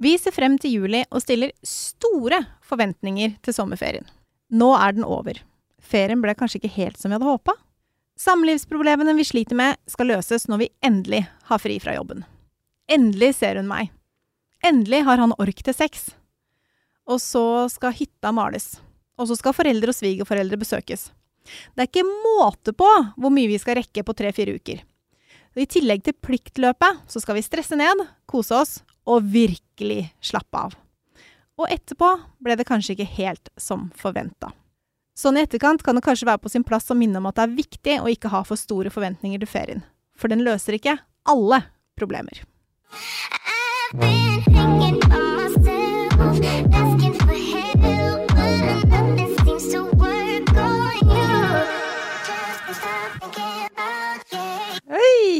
Vi ser frem til juli og stiller store forventninger til sommerferien. Nå er den over. Ferien ble kanskje ikke helt som vi hadde håpa. Samlivsproblemene vi sliter med, skal løses når vi endelig har fri fra jobben. Endelig ser hun meg. Endelig har han ork til sex. Og så skal hytta males. Og så skal foreldre og svigerforeldre besøkes. Det er ikke måte på hvor mye vi skal rekke på tre-fire uker. I tillegg til pliktløpet så skal vi stresse ned, kose oss og virkelig slappe av. Og etterpå ble det kanskje ikke helt som forventa. Sånn i etterkant kan det kanskje være på sin plass å minne om at det er viktig å ikke ha for store forventninger til ferien. For den løser ikke alle problemer. I've been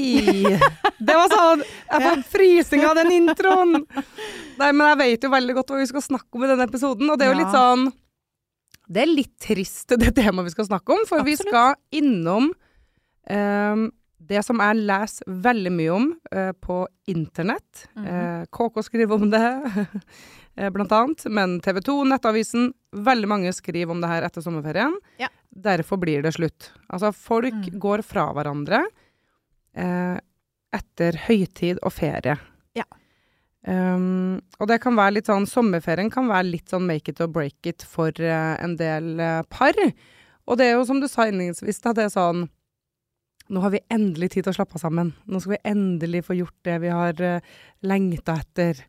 Hei! Det var sånn Jeg får frysning av den introen. Nei, men jeg vet jo veldig godt hva vi skal snakke om i denne episoden, og det er jo litt sånn Det er litt trist, det temaet vi skal snakke om, for vi skal innom um, det som jeg leser veldig mye om uh, på internett. Mm -hmm. uh, KK skriver om det, eh, blant annet. Men TV 2, Nettavisen, veldig mange skriver om det her etter sommerferien. Ja. Derfor blir det slutt. Altså, folk Mm. går fra hverandre eh, etter høytid og ferie. Ja. Um, og det kan være litt sånn Sommerferien kan være litt sånn make it or break it for uh, en del uh, par. Og det er jo som du sa innledningsvis, da, det er sånn Nå har vi endelig tid til å slappe av sammen. Nå skal vi endelig få gjort det vi har uh, lengta etter.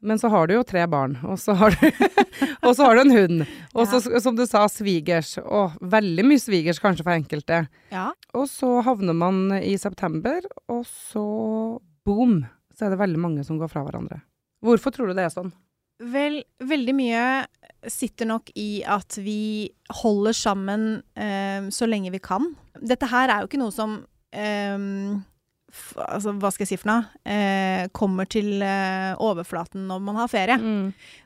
Men så har du jo tre barn, og så har du, så har du en hund. Og så, som du sa, svigers. Og veldig mye svigers kanskje for enkelte. Ja. Og så havner man i september, og så boom, så er det veldig mange som går fra hverandre. Hvorfor tror du det er sånn? Vel, veldig mye sitter nok i at vi holder sammen eh, så lenge vi kan. Dette her er jo ikke noe som eh, altså, hva skal jeg si for noe? Eh, kommer til eh, overflaten når man har ferie.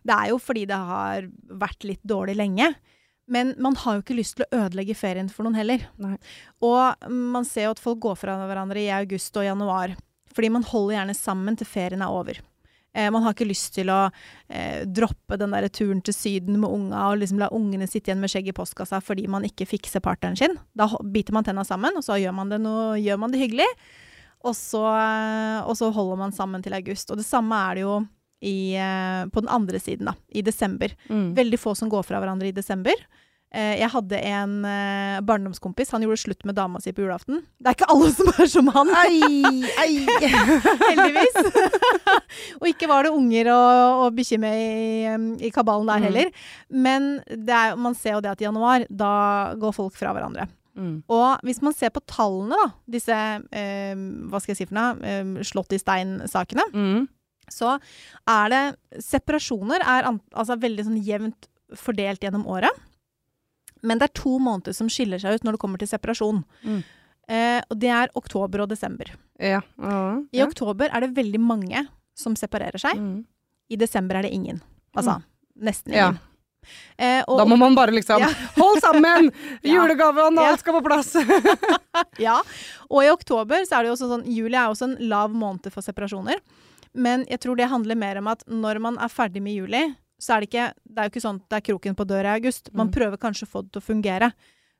Det er jo fordi det har vært litt dårlig lenge. Men man har jo ikke lyst til å ødelegge ferien for noen heller. Nei. Og man ser jo at folk går fra hverandre i august og januar. Fordi man holder gjerne sammen til ferien er over. Eh, man har ikke lyst til å eh, droppe den der turen til Syden med unga og liksom la ungene sitte igjen med skjegg i postkassa fordi man ikke fikser partneren sin. Da biter man tenna sammen, og så gjør man det, noe, gjør man det hyggelig. Og så, eh, og så holder man sammen til august. Og det samme er det jo i, eh, på den andre siden, da. I desember. Mm. Veldig få som går fra hverandre i desember. Eh, jeg hadde en barndomskompis. Han gjorde slutt med dama si på julaften. Det er ikke alle som er som han, heldigvis. og ikke var det unger og, og bikkje med i, i kabalen der Mm. heller. Men det er, man ser jo det at i januar, da går folk fra hverandre. Mm. Og hvis man ser på tallene, da, disse eh, hva skal jeg si for noe, eh, slått i stein-sakene, Mm. så er det Separasjoner er an, altså veldig sånn jevnt fordelt gjennom året. Men det er to måneder som skiller seg ut når det kommer til separasjon. Mm. Eh, og det er oktober og desember. Ja. ja. I oktober er det veldig mange som separerer seg. Mm. I desember er det ingen. Altså nesten Ja. ingen. Eh, og, Da må man bare liksom Ja. Hold sammen! julegave og alt skal på plass! Ja, og i oktober så er det jo også sånn Juli er også en lav måned for separasjoner. Men jeg tror det handler mer om at når man er ferdig med juli, så er det ikke Det er jo ikke sånn at det er kroken på døra i august. Man Mm. prøver kanskje å få det til å fungere.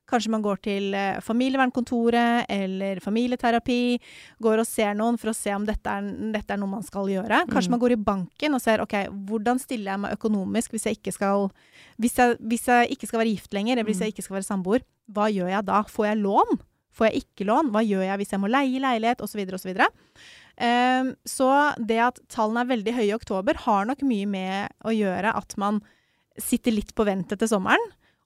Kanskje man går til eh, familievernkontoret eller familieterapi. Går og ser noen for å se om dette er, dette er noe man skal gjøre. Kanskje Mm. man går i banken og ser ok, hvordan stiller jeg meg økonomisk hvis jeg ikke skal hvis jeg, hvis jeg ikke skal være gift lenger, eller hvis Mm. jeg ikke skal være samboer. Hva gjør jeg da? Får jeg lån? Får jeg ikke lån? Hva gjør jeg hvis jeg må leie leilighet? Osv. osv. Um, så det at tallene er veldig høye i oktober, har nok mye med å gjøre at man sitter litt på vent etter sommeren,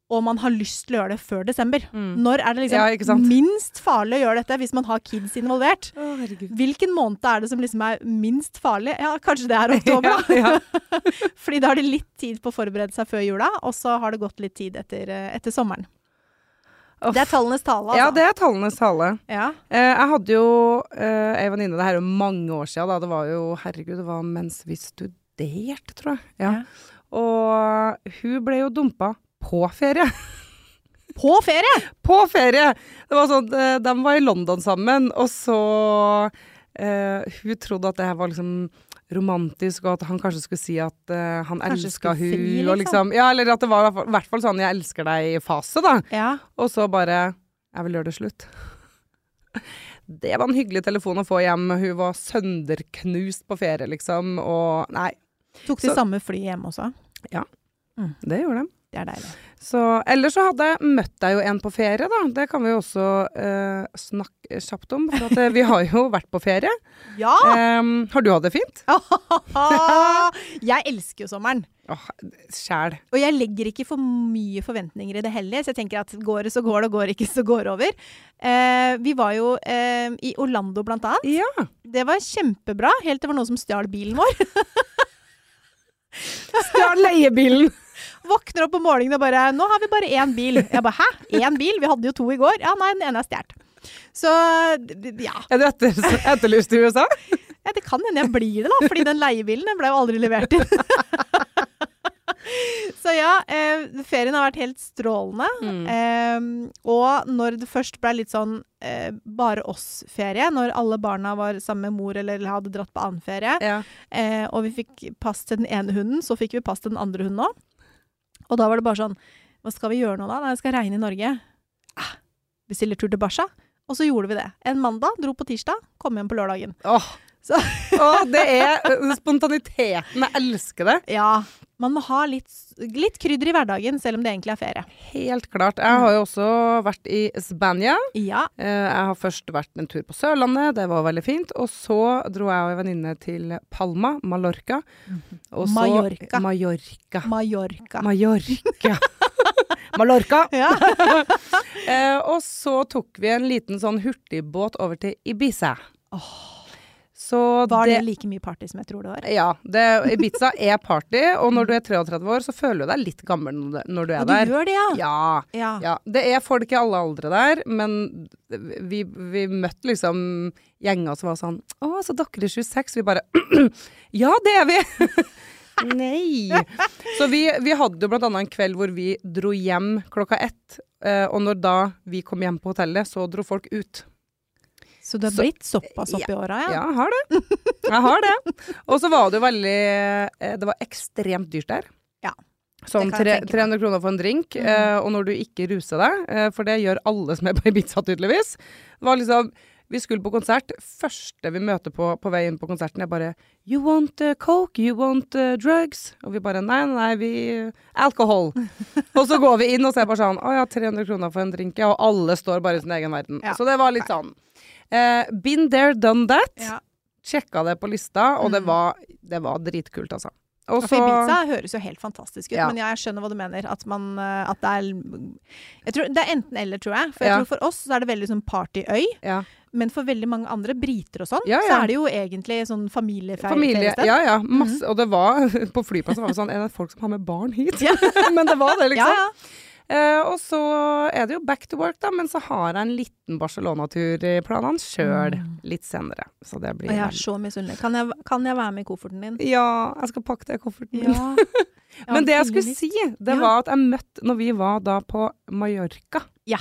og man har lyst til å gjøre det før desember. Mm. Når er det Ja, liksom minst farlig å gjøre dette hvis man har kids involvert? Oh. Hvilken måned er det som liksom er minst farlig? Ja, kanskje det er oktober, da. Ja, ja. Fordi da har de litt tid på å forberede seg før jula, og så har det gått litt tid etter, eh, etter sommeren. Uff. Det er tallenes tale, altså. ja, det er tallenes tale. Ja. Eh, jeg hadde jo eh, ei venninne, det her er jo mange år siden, da. Det var jo, herregud, det var mens vi studerte, tror jeg. Ja. Ja. Og hun ble jo dumpa på ferie. På ferie! på ferie! Det var sånn, eh, de var i London sammen, og så eh, Hun trodde at det her var liksom romantisk, og at han kanskje skulle si at uh, han Kanskje elska hun, fri, liksom. liksom Ja, eller at det var i hvert fall- sånn 'jeg elsker deg'-fase, da. Ja. Og så bare 'jeg vil gjøre det slutt'. Det var en hyggelig telefon å få hjem. Hun var sønderknust på ferie, liksom, og Nei, Tok de Så- samme fly hjem også? Ja. det gjorde de. Det er deilig. Så, ellers så hadde jeg møtt deg jo en på ferie, da. Det kan vi jo også eh, snakke kjapt om. For at eh, vi har jo vært på ferie. Ja! Em, har du hatt det fint? jeg elsker jo sommeren. Åh, sjæl. Og jeg legger ikke for mye forventninger i det heller, så jeg tenker at går det, så går det, og går det ikke, så går det over. Eh, vi var jo eh, i Orlando blant annet. Ja. Det var kjempebra, helt til det var noen som stjal bilen vår. Stjal leiebilen! Våkner opp om morgenen og bare 'Nå har vi bare én bil'. Jeg bare 'hæ? Én bil? Vi hadde jo to i går'. Ja, nei, den ene er stjålet. Så ja. Er du etter, etterlyst i USA? ja. Det kan hende jeg blir det, da, fordi den leiebilen den ble jo aldri levert inn. Så ja, eh, ferien har vært helt strålende. Mm. Eh, og når det først ble litt sånn eh, bare oss-ferie, når alle barna var sammen med mor eller hadde dratt på annen ferie, Ja. eh, og vi fikk pass til den ene hunden, så fikk vi pass til den andre hunden òg. Og da var det bare sånn Hva skal vi gjøre nå, da? Nei, det skal regne i Norge. Ah, bestiller tur til Barca. Og så gjorde vi det. En mandag, dro på tirsdag, kom hjem på lørdagen. Åh. Så- Åh, det er spontaniteten. Jeg elsker det. Ja, man må ha litt, litt krydder i hverdagen, selv om det egentlig er ferie. Helt klart. Jeg har jo også vært i Spania. Ja. Eh, Jeg har først vært en tur på Sørlandet, det var veldig fint. Og så dro jeg og en venninne til Palma, Mallorca. Og så- Mallorca. Mallorca. Mallorca. Mallorca. Mallorca. Ja. Eh, og så tok vi en liten sånn hurtigbåt over til Ibiza. Så Var det like mye party som jeg tror det var? Ja. Det, Ibiza er party, og når du er 33 år, så føler du deg litt gammel når du- er Og du der. gjør det, ja? Ja. Ja. Ja, det er folk i alle aldre der, men vi, vi møtte liksom gjenger som var sånn Å, så dere er 26? Vi bare Ja, det er vi! Nei. Så vi, vi hadde jo blant annet en kveld hvor vi dro hjem klokka ett. eh, og når da vi kom hjem på hotellet, så dro folk ut. Så du har Så- blitt såpass opp i åra, ja? Ja, jeg har det. Jeg har det. Og så var det jo veldig eh, Det var ekstremt dyrt der. Ja, Sånn tre, jeg tenke meg. 300 kroner for en drink, Mm. eh, og når du ikke ruser deg, eh, for det gjør alle som er på Ibiza tydeligvis. Det var liksom Vi skulle på konsert. Første vi møter på på vei inn på konserten, er bare You want uh, coke? You want uh, drugs? Og vi bare Nei, nei, vi Alcohol. og så går vi inn, og så er bare sånn Å ja, 300 kroner for en drink, ja. Og alle står bare i sin egen verden. Ja. Så det var litt sånn eh, Been there, done that. Ja. Sjekka det på lista, og det Mm. var, det var dritkult, altså. Og for Ibiza høres jo helt fantastisk ut, Ja. men ja, jeg skjønner hva du mener. At man eh, At det er tror, Det er enten eller, tror jeg. For jeg Ja. tror for oss så er det veldig sånn partyøy. Ja. Men for veldig mange andre, briter og sånn, Ja, så er det jo egentlig sånn familieferiested. Familie, ja ja. Masse, Mhm. Og det var på flyplassen var det sånn Er det folk som har med barn hit? Ja. men det var det, Ja, liksom. Eh, og så er det jo back to work, da. Men så har jeg en liten Barcelona-tur i planene sjøl Mm. litt senere. Så det blir Og jeg er veldig- så misunnelig. Kan, kan jeg være med i kofferten din? Ja, jeg skal pakke det i kofferten min. Ja. Men det jeg skulle si, det Ja. var at jeg møtte Når vi var da på Mallorca, Ja.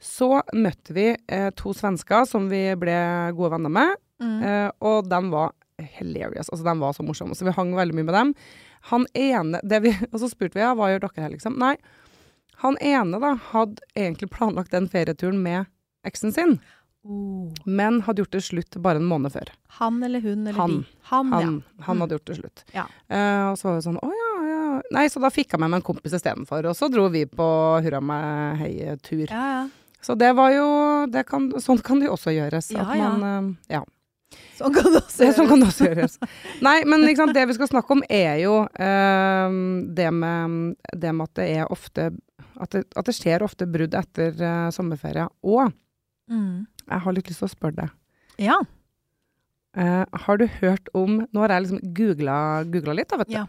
så møtte vi eh, to svensker som vi ble gode venner med. Mm. Eh, og de var hilarious. Altså, de var så morsomme. Så vi hang veldig mye med dem. Han ene det vi, Og så spurte vi ja, hva gjør dere her, liksom. Nei. Han ene da hadde egentlig planlagt den ferieturen med eksen sin, Oh. men hadde gjort det slutt bare en måned før. Han eller hun eller Han. de? Han, Han, ja. han Mm. hadde gjort det slutt. Ja. Uh, og så var det sånn å ja, ja. Nei, så da fikk jeg med meg en kompis istedenfor, og så dro vi på hurra meg hei-tur. Ja, ja. Så det var jo det kan, Sånn kan det jo også gjøres. Ja, at ja. man eh, ja. Sånn kan det også gjøres. sånn kan det også gjøres. Nei, men sant, det vi skal snakke om er jo eh, det, med, det med at det er ofte At det, at det skjer ofte brudd etter uh, sommerferie. Og Mm. jeg har litt lyst til å spørre deg. Ja. Uh, har du hørt om Nå har jeg liksom googla, litt, da, vet du. Ja.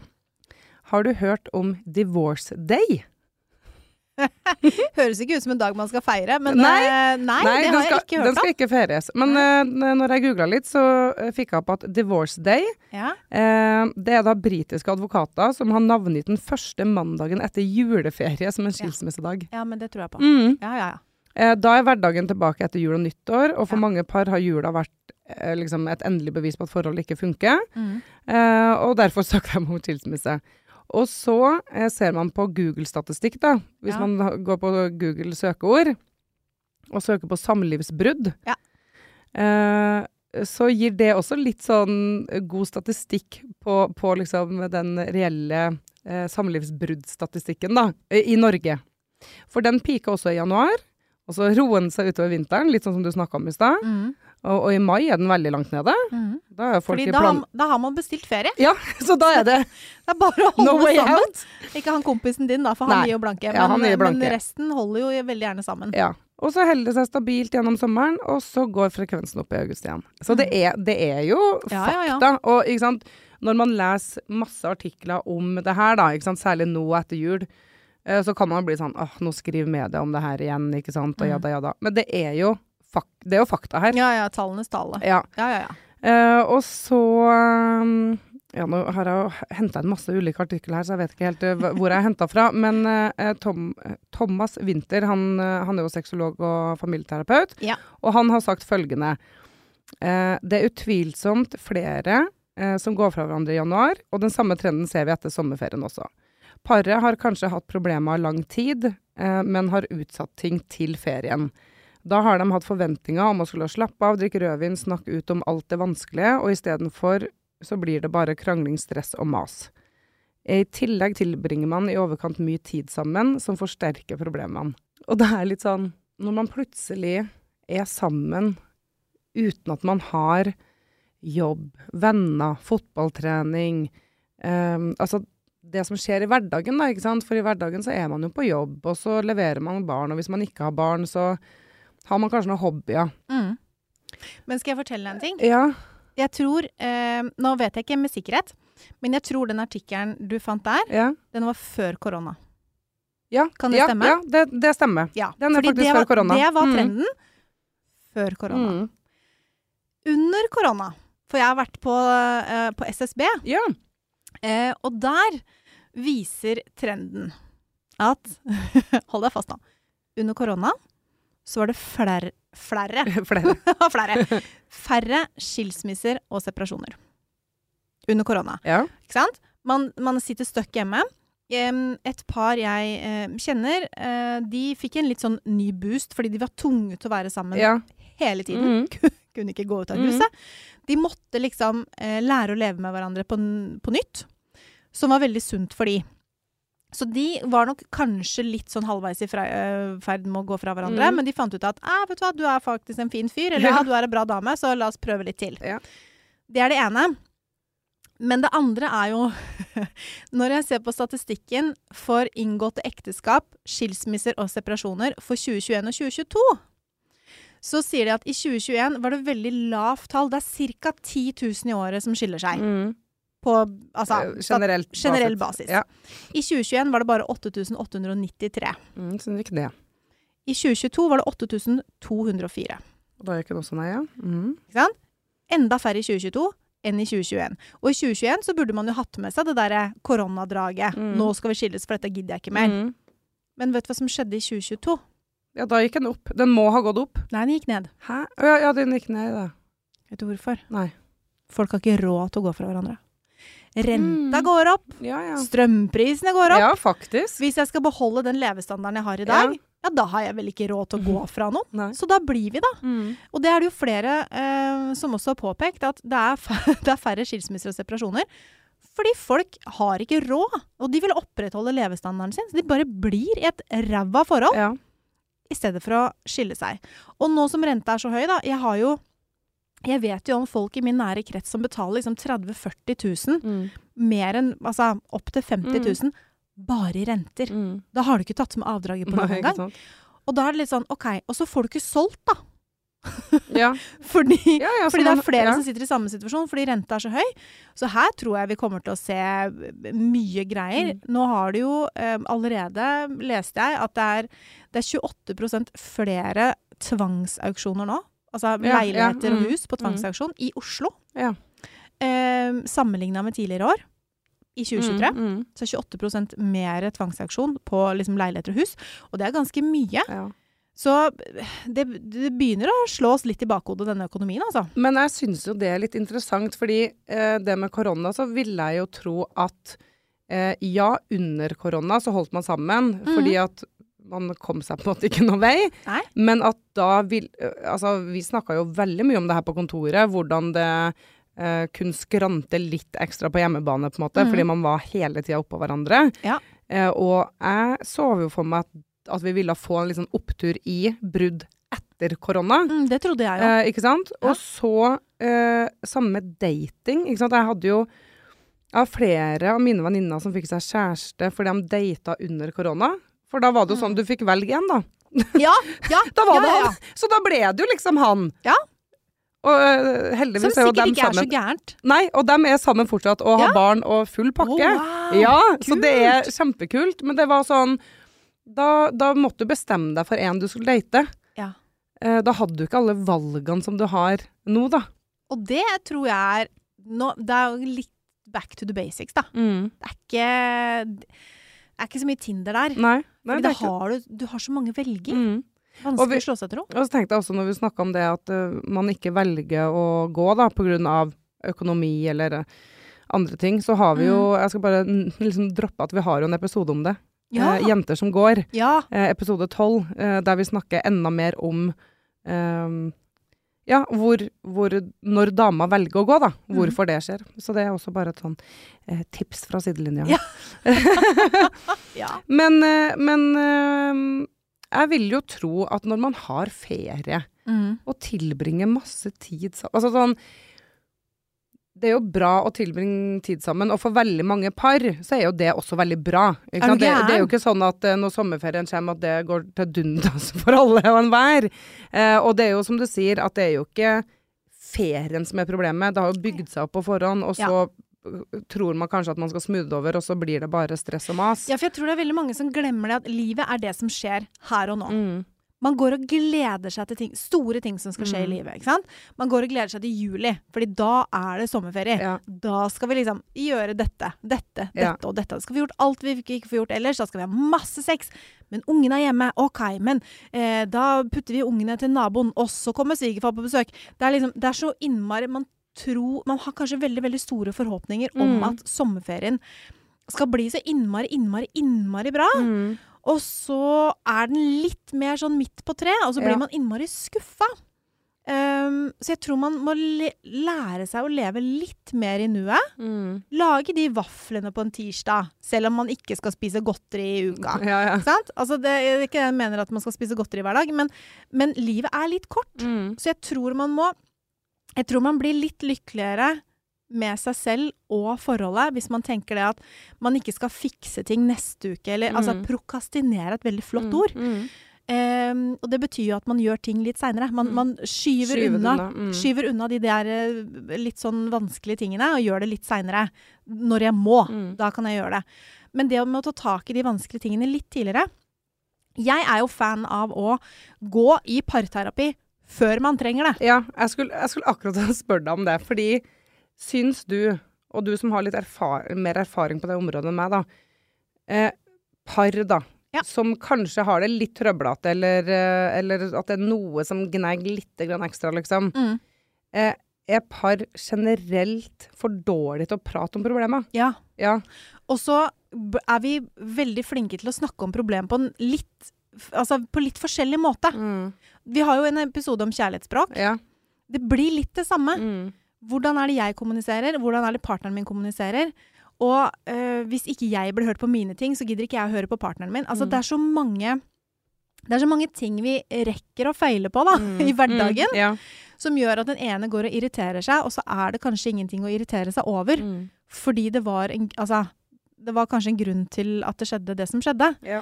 Har du hørt om Divorce Day? Høres ikke ut som en dag man skal feire, men Nei. nei, nei, det har skal, jeg ikke Den skal ikke feires. Men uh, når jeg googla litt, så eh, fikk jeg opp at Divorce Day Ja. uh, Det er da britiske advokater som har navngitt den første mandagen etter juleferie som en skilsmissedag. ja, men det tror jeg på. Mm. Ja, ja, ja. Uh, da er hverdagen tilbake etter jul og nyttår, og for Ja. mange par har jula vært eh, liksom et endelig bevis på at forholdet ikke funker. Mm. Eh, og derfor søker jeg mot skilsmisse. Og så eh, ser man på Google-statistikk, da. Hvis Ja. man går på Google søkeord og søker på samlivsbrudd, Ja. eh, så gir det også litt sånn god statistikk på, på liksom den reelle eh, samlivsbruddstatistikken, da, i Norge. For den pika også i januar, og så roer den seg utover vinteren, litt sånn som du snakka om i stad. Mm. Og, og i mai er den veldig langt nede. Mm. Da er folk Fordi i da, plan... har- da har man bestilt ferie. Ja, så da er det Det er bare å holde no sammen. out. Ikke han kompisen din, da, for han gir jo blanke. Ja, han gir blanke. men resten holder jo veldig gjerne sammen. Ja. Og så holder det seg stabilt gjennom sommeren, og så går frekvensen opp i august igjen. Så det er, det er jo. Ja, ja, ja. fakta. Og ikke sant, når man leser masse artikler om det her, da, ikke sant, særlig nå etter jul, eh, så kan man bli sånn åh, nå skriver media om det her igjen, ikke sant, og Mm. jada jada. Men det er jo, fak det er jo fakta her. Ja ja, tallenes tale. Ja. Ja ja ja. Uh, og så um, Ja, nå har jeg henta en masse ulike artikler her, så jeg vet ikke helt eh, hvor jeg har henta fra. Men eh, Tom, Thomas Winther, han, eh, han er jo sexolog og familieterapeut, Ja. og han har sagt følgende eh, Det er utvilsomt flere eh, som går fra hverandre i januar, og den samme trenden ser vi etter sommerferien også. Paret har kanskje hatt problemer lang tid, men har utsatt ting til ferien. Da har de hatt forventninger om å skulle slappe av, drikke rødvin, snakke ut om alt det vanskelige, og istedenfor så blir det bare krangling, stress og mas. I tillegg tilbringer man i overkant mye tid sammen, som forsterker problemene. Og det er litt sånn, når man plutselig er sammen uten at man har jobb, venner, fotballtrening, um, altså det som skjer i hverdagen, da, ikke sant? For i hverdagen så er man jo på jobb, og så leverer man barn, og hvis man ikke har barn, så har man kanskje noen hobbyer. Mm. Men skal jeg fortelle deg en ting? Ja. Jeg tror eh, Nå vet jeg ikke med sikkerhet, men jeg tror den artikkelen du fant der, Ja. den var før korona. ja. Kan det ja, stemme? Ja, det, det stemmer. Ja, Den er faktisk var, før korona. Det var Mm. trenden før korona. Mm. Under korona, for jeg har vært på, eh, på SSB, Ja. eh, og der viser trenden at Hold deg fast nå. Under korona så var det flere Flere. Flere. flere. Færre skilsmisser og separasjoner. Under korona. Ja. Ikke sant? Man, man sitter støkk hjemme. Et par jeg eh, kjenner, eh, de fikk en litt sånn ny boost fordi de var tvunget til å være sammen ja. hele tiden. Mm. Kunne ikke gå ut av huset. De måtte liksom eh, lære å leve med hverandre på, på nytt, som var veldig sunt for de. Så de var nok kanskje litt sånn halvveis i eh, ferd med å gå fra hverandre, Mm. men de fant ut at ah, vet du hva, du er faktisk en fin fyr, eller Ja. ja, du er en bra dame, så la oss prøve litt til. Ja. Det er det ene. Men det andre er jo Når jeg ser på statistikken for inngåtte ekteskap, skilsmisser og separasjoner for 2021 og 2022, så sier de at i 2021 var det veldig lavt tall. Det er ca. 10 000 i året som skiller seg. Mm. På altså, generelt Generelt generell basis. Ja. I 2021 var det bare 8893. Mm, så det gikk ned. I 2022 var det 8204. Og da gikk den også ned, ja. Mm. Ikke sant? Enda færre i 2022 enn i 2021. Og i 2021 så burde man jo hatt med seg det derre koronadraget. Mm. Nå skal vi skilles, for dette gidder jeg ikke mer. Mm. Men vet du hva som skjedde i 2022? Ja, da gikk den opp. Den må ha gått opp. Nei, den gikk ned. Hæ? Ja, ja, den gikk ned, da. Vet du hvorfor? Nei. Folk har ikke råd til å gå fra hverandre. Renta Mm. går opp, Ja, ja. strømprisene går opp. Ja, faktisk. Hvis jeg skal beholde den levestandarden jeg har i dag, ja, da har jeg vel ikke råd til å gå fra noen. Nei. Så da blir vi, da. Mm. Og det er det jo flere eh, som også har påpekt, at det er, det er færre skilsmisser og separasjoner. Fordi folk har ikke råd, og de vil opprettholde levestandarden sin. Så de bare blir i et ræva forhold Ja. i stedet for å skille seg. Og nå som renta er så høy, da Jeg har jo jeg vet jo om folk i min nære krets som betaler liksom 30 000-40 000, Mm. mer enn altså opp til 50 000, bare i renter. Mm. Da har du ikke tatt med avdraget på noen gang. Og da er det litt sånn OK, og så får du ikke solgt, da. Ja. Fordi, Ja, ja, fordi det er flere som sitter i samme situasjon, fordi renta er så høy. Så her tror jeg vi kommer til å se mye greier. Mm. Nå har det jo eh, allerede, leste jeg, at det er, det er 28% flere tvangsauksjoner nå. Altså Ja, ja, leiligheter og mm, hus på tvangsauksjon i Oslo. Ja. Eh, Sammenligna med tidligere år, i 2023, Mm, mm. så er 28 mer tvangsauksjon på liksom leiligheter og hus. Og det er ganske mye. Ja. Så det, det begynner å slå oss litt i bakhodet, denne økonomien, altså. Men jeg syns jo det er litt interessant, fordi eh, det med korona, så ville jeg jo tro at eh, ja, under korona så holdt man sammen, fordi at man kom seg på en måte ikke noen vei. Nei. Men at da vil Altså, vi snakka jo veldig mye om det her på kontoret, hvordan det eh, kunne skrante litt ekstra på hjemmebane, på en måte, mm. fordi man var hele tida oppå hverandre. Ja. Eh, og jeg så jo for meg at, at vi ville få en sånn opptur i brudd etter korona. Mm, det trodde jeg òg. Eh, ikke sant? Ja. Og så eh, samme med dating. Ikke sant? Jeg hadde jo jeg har flere av mine venninner som fikk seg kjæreste fordi de data under korona. For da var det jo sånn, du fikk velge en, da. Ja, ja, Da var ja, det han! Så da ble det jo liksom han. Ja. Og uh, Som heldigvis er jo sikkert dem ikke er så gærent. Nei, og dem er sammen fortsatt og har Ja. barn og full pakke. Oh, wow, ja, så det er kjempekult. Men det var sånn Da, da måtte du bestemme deg for en du skulle date. Ja. Uh, da hadde du ikke alle valgene som du har nå, da. Og det tror jeg er no, Det er jo litt back to the basics, da. Mm. Det er ikke er ikke så mye Tinder der. Nei. nei Fordi det da har du, du har så mange velger. mm. Vanskelig vi- å slå seg til ro. Og så tenkte jeg også når vi snakka om det at uh, man ikke velger å gå da pga. økonomi eller uh, andre ting, så har vi jo Jeg skal bare liksom droppe at vi har jo en episode om det. Ja. Uh, jenter som går. ja. Episode 12, eh, der vi snakker enda mer om eh, ja, hvor, hvor Når dama velger å gå, da. Mhm. Hvorfor det skjer. Så det er også bare et sånn eh, tips fra sidelinja. Ja. ja. Men, eh, men eh, jeg vil jo tro at når man har ferie Mm. og tilbringer masse tid Altså sånn Det er jo bra å tilbringe tid sammen, og for veldig mange par så er jo det også veldig bra. Det, det er jo ikke sånn at eh, når sommerferien kommer at det går til dundas for alle og enhver. Eh, og det er jo som du sier, at det er jo ikke ferien som er problemet. Det har jo bygd seg opp på forhånd, og så ja tror man kanskje at man skal smoothe over, og så blir det bare stress og mas. ja, for jeg tror det er veldig mange som glemmer det at livet er det som skjer her og nå. Mm. Man går og gleder seg til ting, store ting som skal skje i Mm. livet. ikke sant? Man går og gleder seg til juli, fordi da er det sommerferie. Ja. Da skal vi liksom gjøre dette, dette, Ja. dette og dette. Da skal vi gjort alt vi ikke får gjort ellers. Da skal vi ha masse sex. Men ungene er hjemme. OK, men eh, da putter vi ungene til naboen, og så kommer svigerfar på besøk. Det er liksom, det er så innmari Man tror Man har kanskje veldig, veldig store forhåpninger om Mm. at sommerferien skal bli så innmari, innmari, innmari bra. Mm. Og så er den litt mer sånn midt på treet, og så blir Ja. man innmari skuffa. Um, så jeg tror man må lære seg å leve litt mer i nuet. Mm. Lage de vaflene på en tirsdag, selv om man ikke skal spise godteri i uka. Ja, ja. Sant? Altså, det er ikke jeg mener at man skal spise godteri hver dag, men, men livet er litt kort. Mm. Så jeg tror man må Jeg tror man blir litt lykkeligere med seg selv og forholdet hvis man tenker det at man ikke skal fikse ting neste uke, eller altså Mm. prokastinere et veldig flott Mm. ord. Ehm, og det betyr jo at man gjør ting litt seinere. Man, Mm. man skyver, Skyver unna, mm. skyver unna de der eh, litt sånn vanskelige tingene, og gjør det litt seinere. Når jeg må. Da kan jeg gjøre det. Men det med å ta tak i de vanskelige tingene litt tidligere Jeg er jo fan av å gå i parterapi før man trenger det. Ja, jeg skulle, jeg skulle akkurat spørre deg om det, fordi syns du, og du som har litt erfar mer erfaring på det området enn meg, da, eh, par da, Ja. som kanskje har det litt trøblete, eller, eh, eller at det er noe som gnager litt ekstra, liksom, Mm. eh, er par generelt for dårlig til å prate om problemet? Ja. Ja. Og så er vi veldig flinke til å snakke om problemer på en litt Altså på litt forskjellig måte. Mm. Vi har jo en episode om kjærlighetsspråk. Ja. Det blir litt det samme. Mm. Hvordan er det jeg kommuniserer? Hvordan er det partneren min kommuniserer? Og øh, hvis ikke jeg blir hørt på mine ting, så gidder ikke jeg å høre på partneren min. Altså, Mm. det er så mange det er så mange ting vi rekker å feile på da, Mm. i hverdagen, Mm. Ja. som gjør at den ene går og irriterer seg, og så er det kanskje ingenting å irritere seg over. Mm. Fordi det var, en, altså, det var kanskje en grunn til at det skjedde det som skjedde. Ja.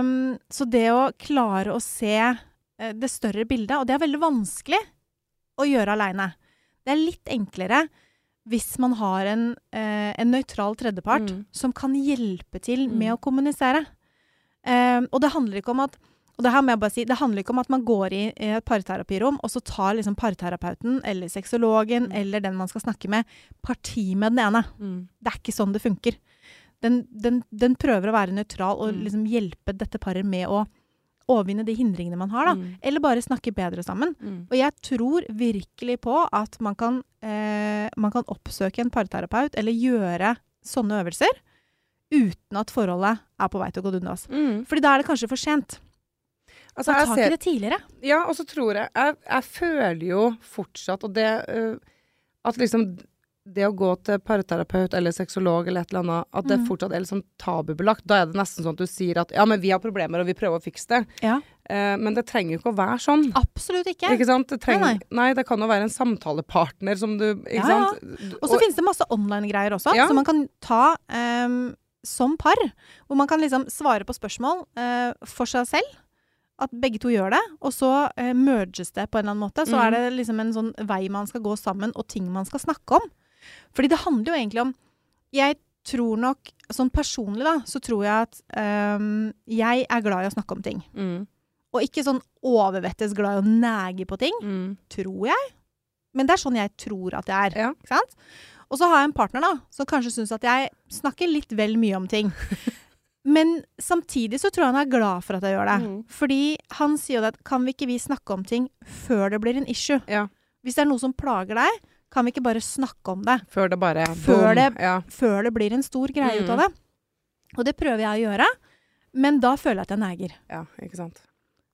Um, så det å klare å se eh, det større bildet, og det er veldig vanskelig å gjøre aleine. Det er litt enklere hvis man har en, eh, en nøytral tredjepart Mm. som kan hjelpe til Mm. med å kommunisere. Eh, og det handler ikke om at og det her må jeg bare si, det handler ikke om at man går i i et parterapirom, og så tar liksom parterapeuten eller sexologen Mm. eller den man skal snakke med, parti med den ene. Mm. Det er ikke sånn det funker. Den, den, den prøver å være nøytral og Mm. liksom hjelpe dette paret med å, overvinne de hindringene man har, da. Mm. Eller bare snakke bedre sammen. Mm. Og jeg tror virkelig på at man kan, eh, man kan oppsøke en parterapeut eller gjøre sånne øvelser uten at forholdet er på vei til å gå dundas. Mm. Fordi da er det kanskje for sent. Altså, Ta tak i det tidligere. ja, og så tror jeg Jeg, jeg føler jo fortsatt, og det uh, At liksom det å gå til parterapeut eller sexolog eller et eller annet, at det Mm. fortsatt er litt sånn tabubelagt. Da er det nesten sånn at du sier at ja, men vi har problemer, og vi prøver å fikse det. Ja. Eh, men det trenger jo ikke å være sånn. Absolutt ikke. Ikke sant? Det trenger, Nei, nei, det kan jo være en samtalepartner som du Ikke Ja, ja. Og så finnes det masse online-greier også, Ja. som man kan ta um, som par. Hvor man kan liksom svare på spørsmål uh, for seg selv. At begge to gjør det. Og så eh, merges det på en eller annen måte. Så mm. er det liksom en sånn vei man skal gå sammen, og ting man skal snakke om. Fordi det handler jo egentlig om Jeg tror nok Sånn personlig, da, så tror jeg at um, jeg er glad i å snakke om ting. mm, Og ikke sånn overvettes glad i å nege på ting mm, tror jeg. Men det er sånn jeg tror at jeg er. Ja. Ikke sant? Og så har jeg en partner da, som kanskje syns at jeg snakker litt vel mye om ting. Men samtidig så tror jeg han er glad for at jeg gjør det. Mm. Fordi han sier jo det at kan vi ikke vi snakke om ting før det blir en issue? Ja. Hvis det er noe som plager deg, kan vi ikke bare snakke om det Før det bare Før boom. det- ja. før det blir en stor greie ut av det? Og det prøver jeg å gjøre, men da føler jeg at jeg neger. ja, ikke sant.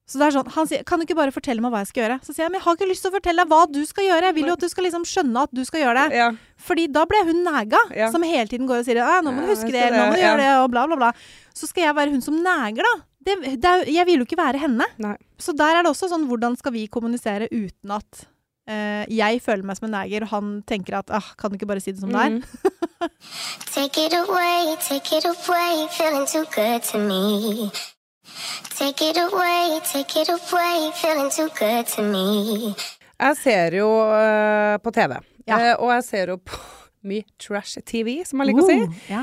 Så det er sånn, Han sier 'kan du ikke bare fortelle meg hva jeg skal gjøre?' Så sier jeg 'men jeg har ikke lyst til å fortelle deg hva du skal gjøre'. Jeg vil jo at du skal liksom skjønne at du skal gjøre det. Ja. Fordi da ble hun nega, Ja. som hele tiden går og sier 'nå må du huske det', 'nå må du det», gjøre ja. det', og bla, bla, bla. Så skal jeg være hun som neger, da. Det, det jeg vil jo ikke være henne. Nei. Så der er det også sånn hvordan skal vi kommunisere uten at eh, jeg føler meg som en neger, og han tenker at ah, 'kan du ikke bare si det som det er'? Mm. Take it away, take it away, feeling too good to me. Take it away, take it away, feeling too good to me. Jeg ser jo uh, på TV, Ja. uh, og jeg ser jo på mye trash-TV, som jeg liker å si. Uh, ja.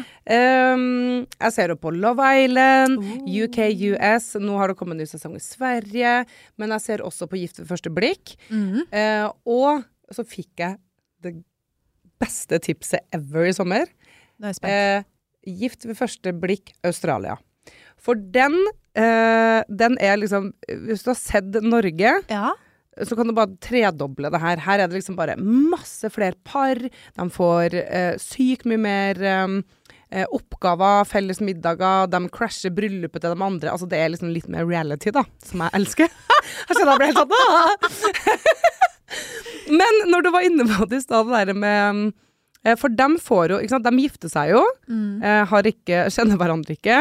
Um, jeg ser jo på Love Island, uh. UK, US. Nå har det kommet en ny sesong i Sverige. Men jeg ser også på Gift ved første blikk. Mhm. Uh, og så fikk jeg det beste tipset ever i sommer. Nå er jeg spent. Eh, Gift ved første blikk Australia. For den, eh, den er liksom Hvis du har sett Norge, ja. Så kan du bare tredoble det her. Her er det liksom bare masse flere par. De får eh, sykt mye mer eh, eh, oppgaver, felles middager. De crasher bryllupet til de andre. Altså det er liksom litt mer reality, da, som jeg elsker. Jeg kjenner jeg blir helt sånn! Men når du var inne på det i stad, det der med eh, For de får jo ikke sant, De gifter seg jo, Mm. eh, har ikke, kjenner hverandre ikke,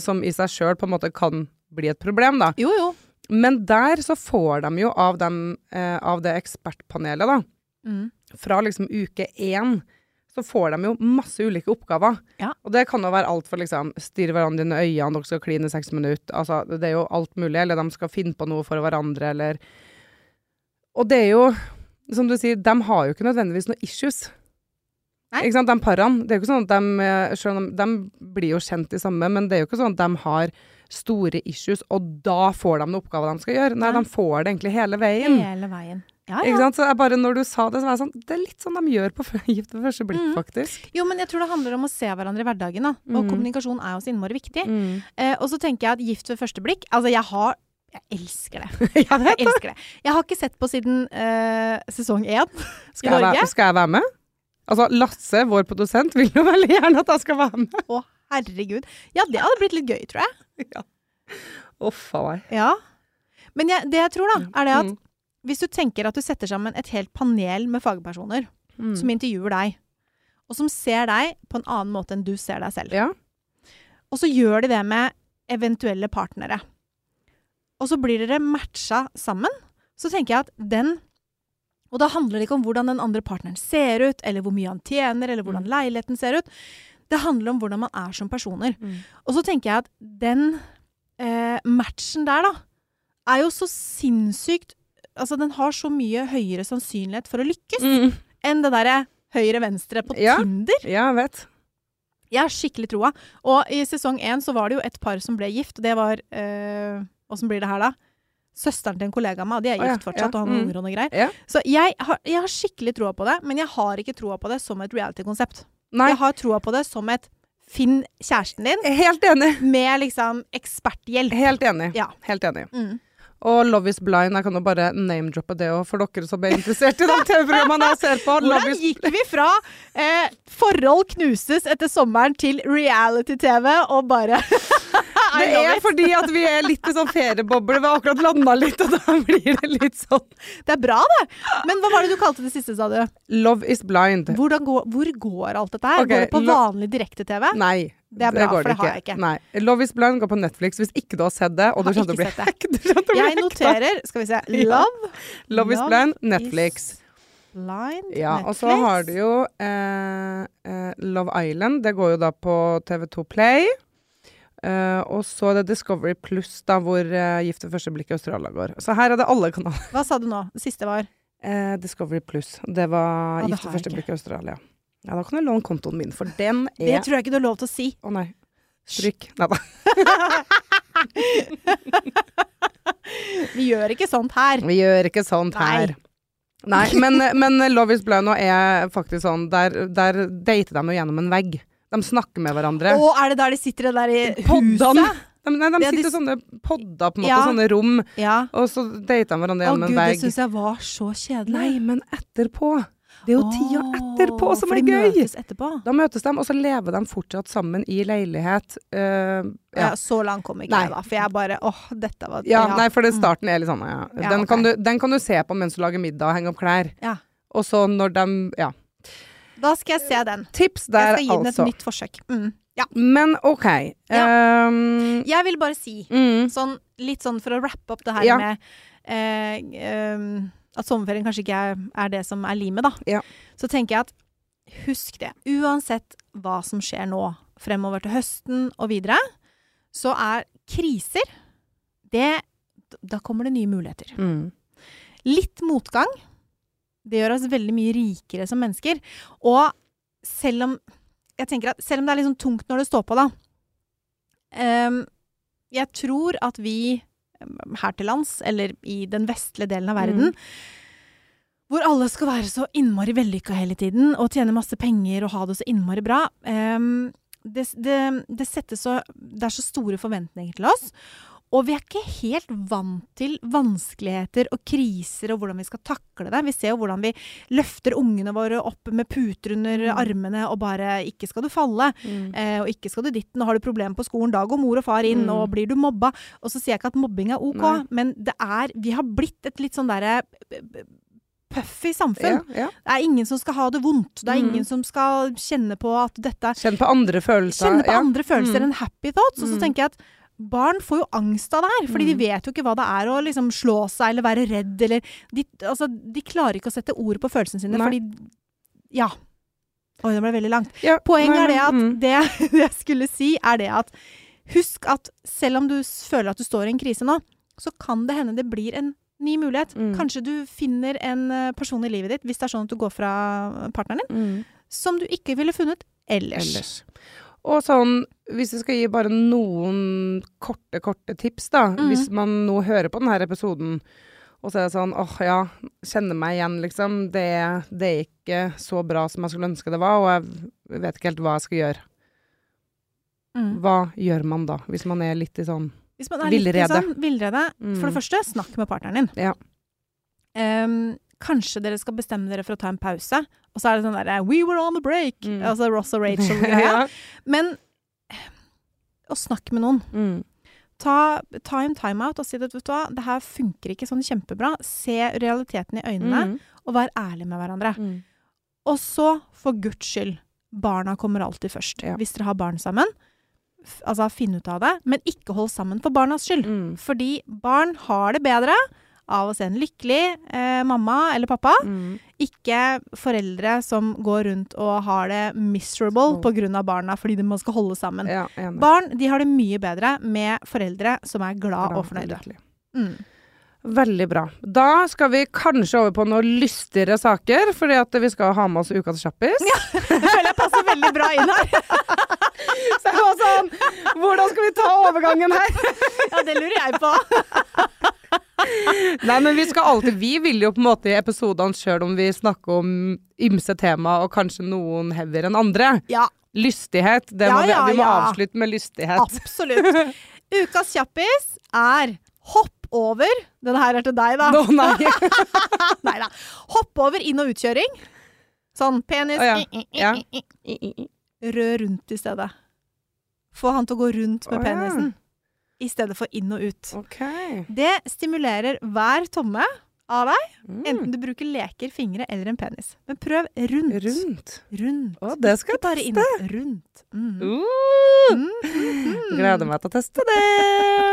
som i seg sjøl på en måte kan bli et problem, da. Jo, jo. Men der så får de jo av, dem, eh, av det ekspertpanelet, da, Mm. fra liksom uke én, så får de jo masse ulike oppgaver. Ja. Og det kan jo være alt for liksom stirre hverandre inn i øynene, dere skal kline i seks minutter. Altså, det er jo alt mulig. Eller de skal finne på noe for hverandre, eller Og det er jo, som du sier, de har jo ikke nødvendigvis noe issues. Nei. Ikke sant, de parene. Det er jo ikke sånn at de, eh, selv om de, de blir jo kjent i samme, men det er jo ikke sånn at de har store issues, og da får de noen oppgaver de skal gjøre. Nei, Nei. de får det egentlig hele veien. Hele veien. Ja, ja. Så bare, når du sa det, så var jeg sånn Det er litt sånn de gjør på Gift ved første blikk, Mm. faktisk. Jo, men jeg tror det handler om å se hverandre i hverdagen, da. Og Mm. kommunikasjon er jo så innmari viktig. Mm. Eh, og så tenker jeg at gift ved første blikk Altså, jeg har Jeg elsker det. Jeg Jeg elsker det. Jeg har ikke sett på siden eh, sesong én i Norge. være, skal jeg være med? Altså, Lasse, vår produsent, vil jo veldig gjerne at jeg skal være med. Å, herregud. Ja, det hadde blitt litt gøy, tror jeg. Uff a meg. Ja. Men jeg, det jeg tror, da, er det at Mm. hvis du tenker at du setter sammen et helt panel med fagpersoner Mm. som intervjuer deg, og som ser deg på en annen måte enn du ser deg selv, Ja. og så gjør de det med eventuelle partnere, og så blir dere matcha sammen, så tenker jeg at den Og da handler det ikke om hvordan den andre partneren ser ut, eller hvor mye han tjener, eller hvordan Mm. leiligheten ser ut. Det handler om hvordan man er som personer. Mm. Og så tenker jeg at den eh, matchen der, da, er jo så sinnssykt Altså, den har så mye høyere sannsynlighet for å lykkes Mm. enn det derre høyre-venstre på Ja. Tinder. Ja, jeg vet. Jeg har skikkelig troa. Og i sesong én så var det jo et par som ble gift. Det var eh, Åssen blir det her, da? Søsteren til en kollega av meg, og de er Å ja, gift fortsatt ja, og har mm. unger og noe greier. Ja. Så jeg har, jeg har skikkelig troa på det, men jeg har ikke troa på det som et reality-konsept. Nei. Jeg har troa på det som et finn kjæresten din Helt enig. med liksom eksperthjelp. Helt enig. Ja. Helt enig. Mm. Og Love is blind, jeg kan jo bare name-droppe det òg, for dere som er interessert i de TV-programmene jeg ser på. Hvordan is gikk vi fra eh, forhold knuses etter sommeren til reality-TV og bare I Det er fordi at vi er litt i sånn ferieboble. Vi har akkurat landa litt, og da blir det litt sånn Det er bra, det. Men hva var det du kalte det siste, sa du? Love is blind. Går, hvor går alt dette her? Okay, går det på vanlig direkte-TV? Nei. Det er bra, går for det har jeg ikke. Nei. Love is blind går på Netflix hvis ikke du har sett det, og du kommer til å bli ikke sett hack- du kommer til å bli Jeg noterer Skal vi se. Ja. Love, Love is blind, Netflix. is blind, Ja, og så har du jo eh, eh, Love Island. Det går jo da på TV2 Play. Eh, og så er det Discovery Pluss, da, hvor uh, Gift ved første blikk i Australia går. Så her er det alle kanaler. Hva sa du nå? Det siste var Uh, Discovery Pluss. Det var ah, Gift ved første blikk i Australia. Ja, da kan du låne kontoen min, for den er Det tror jeg ikke du har lov til å si. Å nei. Stryk. Nei da. Vi gjør ikke sånt her. Vi gjør ikke sånt Nei. her. Nei, men, men Love is blind nå er faktisk sånn Der, der dater de jo gjennom en vegg. De snakker med hverandre. Å, er det der de sitter det der i Poddan. huset? De, nei, de Ja, sitter i sånne podder, på en måte, Ja. sånne rom, Ja. og så dater de hverandre Å gjennom gud, det vegg. syns jeg var så kjedelig. Nei, men etterpå. Det er jo tida etterpå som er de gøy! møtes etterpå. Da møtes de, og så lever de fortsatt sammen i leilighet. Uh, Ja. så langt kom ikke Nei. jeg, da. For jeg bare åh, dette var Ja, nei, for det Mm. starten er litt sånn, ja. Ja, Den, okay. kan du, den kan du se på mens du lager middag og henger opp klær. Ja. Og så når de Ja. Da skal jeg se den. Tips der, altså. Jeg skal gi den et altså. nytt forsøk. Mm. Ja. Men OK. ehm, Jeg vil bare si, mm, sånn, litt sånn for å rappe opp det her Ja. med eh, um, at sommerferien kanskje ikke er, er det som er limet, da. Ja. Så tenker jeg at husk det. Uansett hva som skjer nå fremover til høsten og videre, så er kriser det Da kommer det nye muligheter. mm. Litt motgang. Det gjør oss veldig mye rikere som mennesker. Og selv om Jeg tenker at selv om det er litt sånn tungt når det står på, da um, Jeg tror at vi her til lands, eller i den vestlige delen av verden Mm. hvor alle skal være så innmari vellykka hele tiden og tjene masse penger og ha det så innmari bra. um, det, det, det så Det er så store forventninger til oss. Og vi er ikke helt vant til vanskeligheter og kriser og hvordan vi skal takle det. Vi ser jo hvordan vi løfter ungene våre opp med puter under Mm. armene og bare 'ikke skal du falle', Mm. eh, og 'ikke skal du ditten', og har du problemer på skolen, da går mor og far inn, Mm. og blir du mobba. Og så sier jeg ikke at mobbing er OK, Nei. men det er Vi har blitt et litt sånn derre puffy samfunn. Ja, ja. Det er ingen som skal ha det vondt. Det er Mm. ingen som skal kjenne på at dette Kjenne på andre følelser. Kjenne på ja. andre følelser Mm. enn happy thoughts. Og så Mm. tenker jeg at barn får jo angst av det her, fordi Mm. de vet jo ikke hva det er å liksom slå seg eller være redd eller De, altså, de klarer ikke å sette ord på følelsene sine, Nei. fordi Ja. Oi, det ble veldig langt. Ja, Poenget er det at mm. det, det jeg skulle si, er det at Husk at selv om du føler at du står i en krise nå, så kan det hende det blir en ny mulighet. Mm. Kanskje du finner en eh, person i livet ditt, hvis det er sånn at du går fra partneren din, Mm. som du ikke ville funnet ellers. ellers. Og sånn, hvis jeg skal gi bare noen korte, korte tips, da. Mhm. Hvis man nå hører på denne episoden, og så er det sånn åh ja, kjenner meg igjen, liksom. Det, det er ikke så bra som jeg skulle ønske det var, og jeg vet ikke helt hva jeg skal gjøre. Mm. Hva gjør man da, hvis man er litt i sånn Hvis man er litt i sånn villrede, Mm. for det første, snakk med partneren din. Ja. Ehm, kanskje dere skal bestemme dere for å ta en pause, og så er det sånn derre We were on the break! Mm. Altså Ross og Rachel-greia. ja. Men å snakke med noen. Mm. Ta, ta en timeout og si at vet du hva, det her funker ikke sånn kjempebra. Se realiteten i øynene, Mm. og vær ærlig med hverandre. Mm. Og så, for guds skyld, barna kommer alltid først. Ja. Hvis dere har barn sammen, altså finn ut av det, men ikke hold sammen for barnas skyld. Mm. Fordi barn har det bedre av å se en lykkelig eh, mamma eller pappa, Mm. ikke foreldre som går rundt og har det miserable pga. på grunn av barna fordi de man skal holde sammen. Ja. Barn de har det mye bedre med foreldre som er glad Bra, og fornøyde. Mm. Veldig bra. Da skal vi kanskje over på noen lystigere saker, fordi at vi skal ha med oss ukas kjappis. Ja, Jeg føler jeg passer veldig bra inn her. Så jeg var sånn Hvordan skal vi ta overgangen her? Ja, det lurer jeg på. Nei, men vi skal alltid Vi vil jo på en måte i episodene sjøl om vi snakker om ymse tema, og kanskje noen heavier enn andre. Ja. Lystighet. Det Ja, må vi, ja, vi må ja. avslutte med lystighet. Absolutt. Ukas kjappis er hopp over. Den her er til deg, da. No, nei. Nei da. Hopp over inn- og utkjøring. Sånn penis oh, i. Rundt i stedet. Få han til å gå rundt med ja. penisen i stedet for inn og ut. Okay. Det stimulerer hver tomme av deg, Mm. enten du bruker leker, fingre eller en penis. Men prøv rundt. Rundt. Rundt. Å, det skal jeg inn. teste. Rundt. Mm. Uh, Mm. gleder meg til å teste det.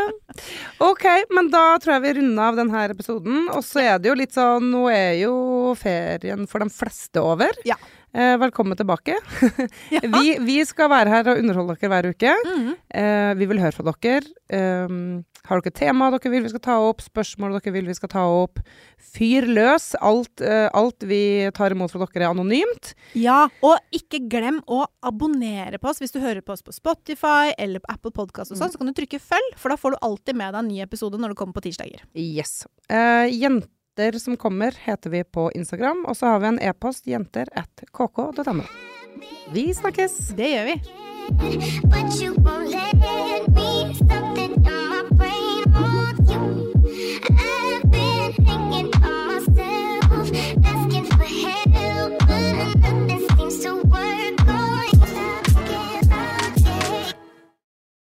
OK, men da tror jeg vi runder av denne episoden. Og så er det jo litt sånn Nå er jo ferien for de fleste over. Ja. Eh, velkommen tilbake. Ja. Vi, vi skal være her og underholde dere hver uke. Mm. Eh, vi vil høre fra dere. Um, har dere tema dere vil vi skal ta opp, spørsmål dere vil vi skal ta opp? Fyr løs. Alt, uh, alt vi tar imot fra dere er anonymt. Ja, og ikke glem å abonnere på oss hvis du hører på oss på Spotify eller på Apple Podcast og sånn, så kan du trykke følg, for da får du alltid med deg en ny episode når det kommer på tirsdager. Yes. Uh, jenter som kommer heter vi på Instagram, og så har vi en e-post jenter at kk.no. Vi snakkes! Det gjør vi. But you won't let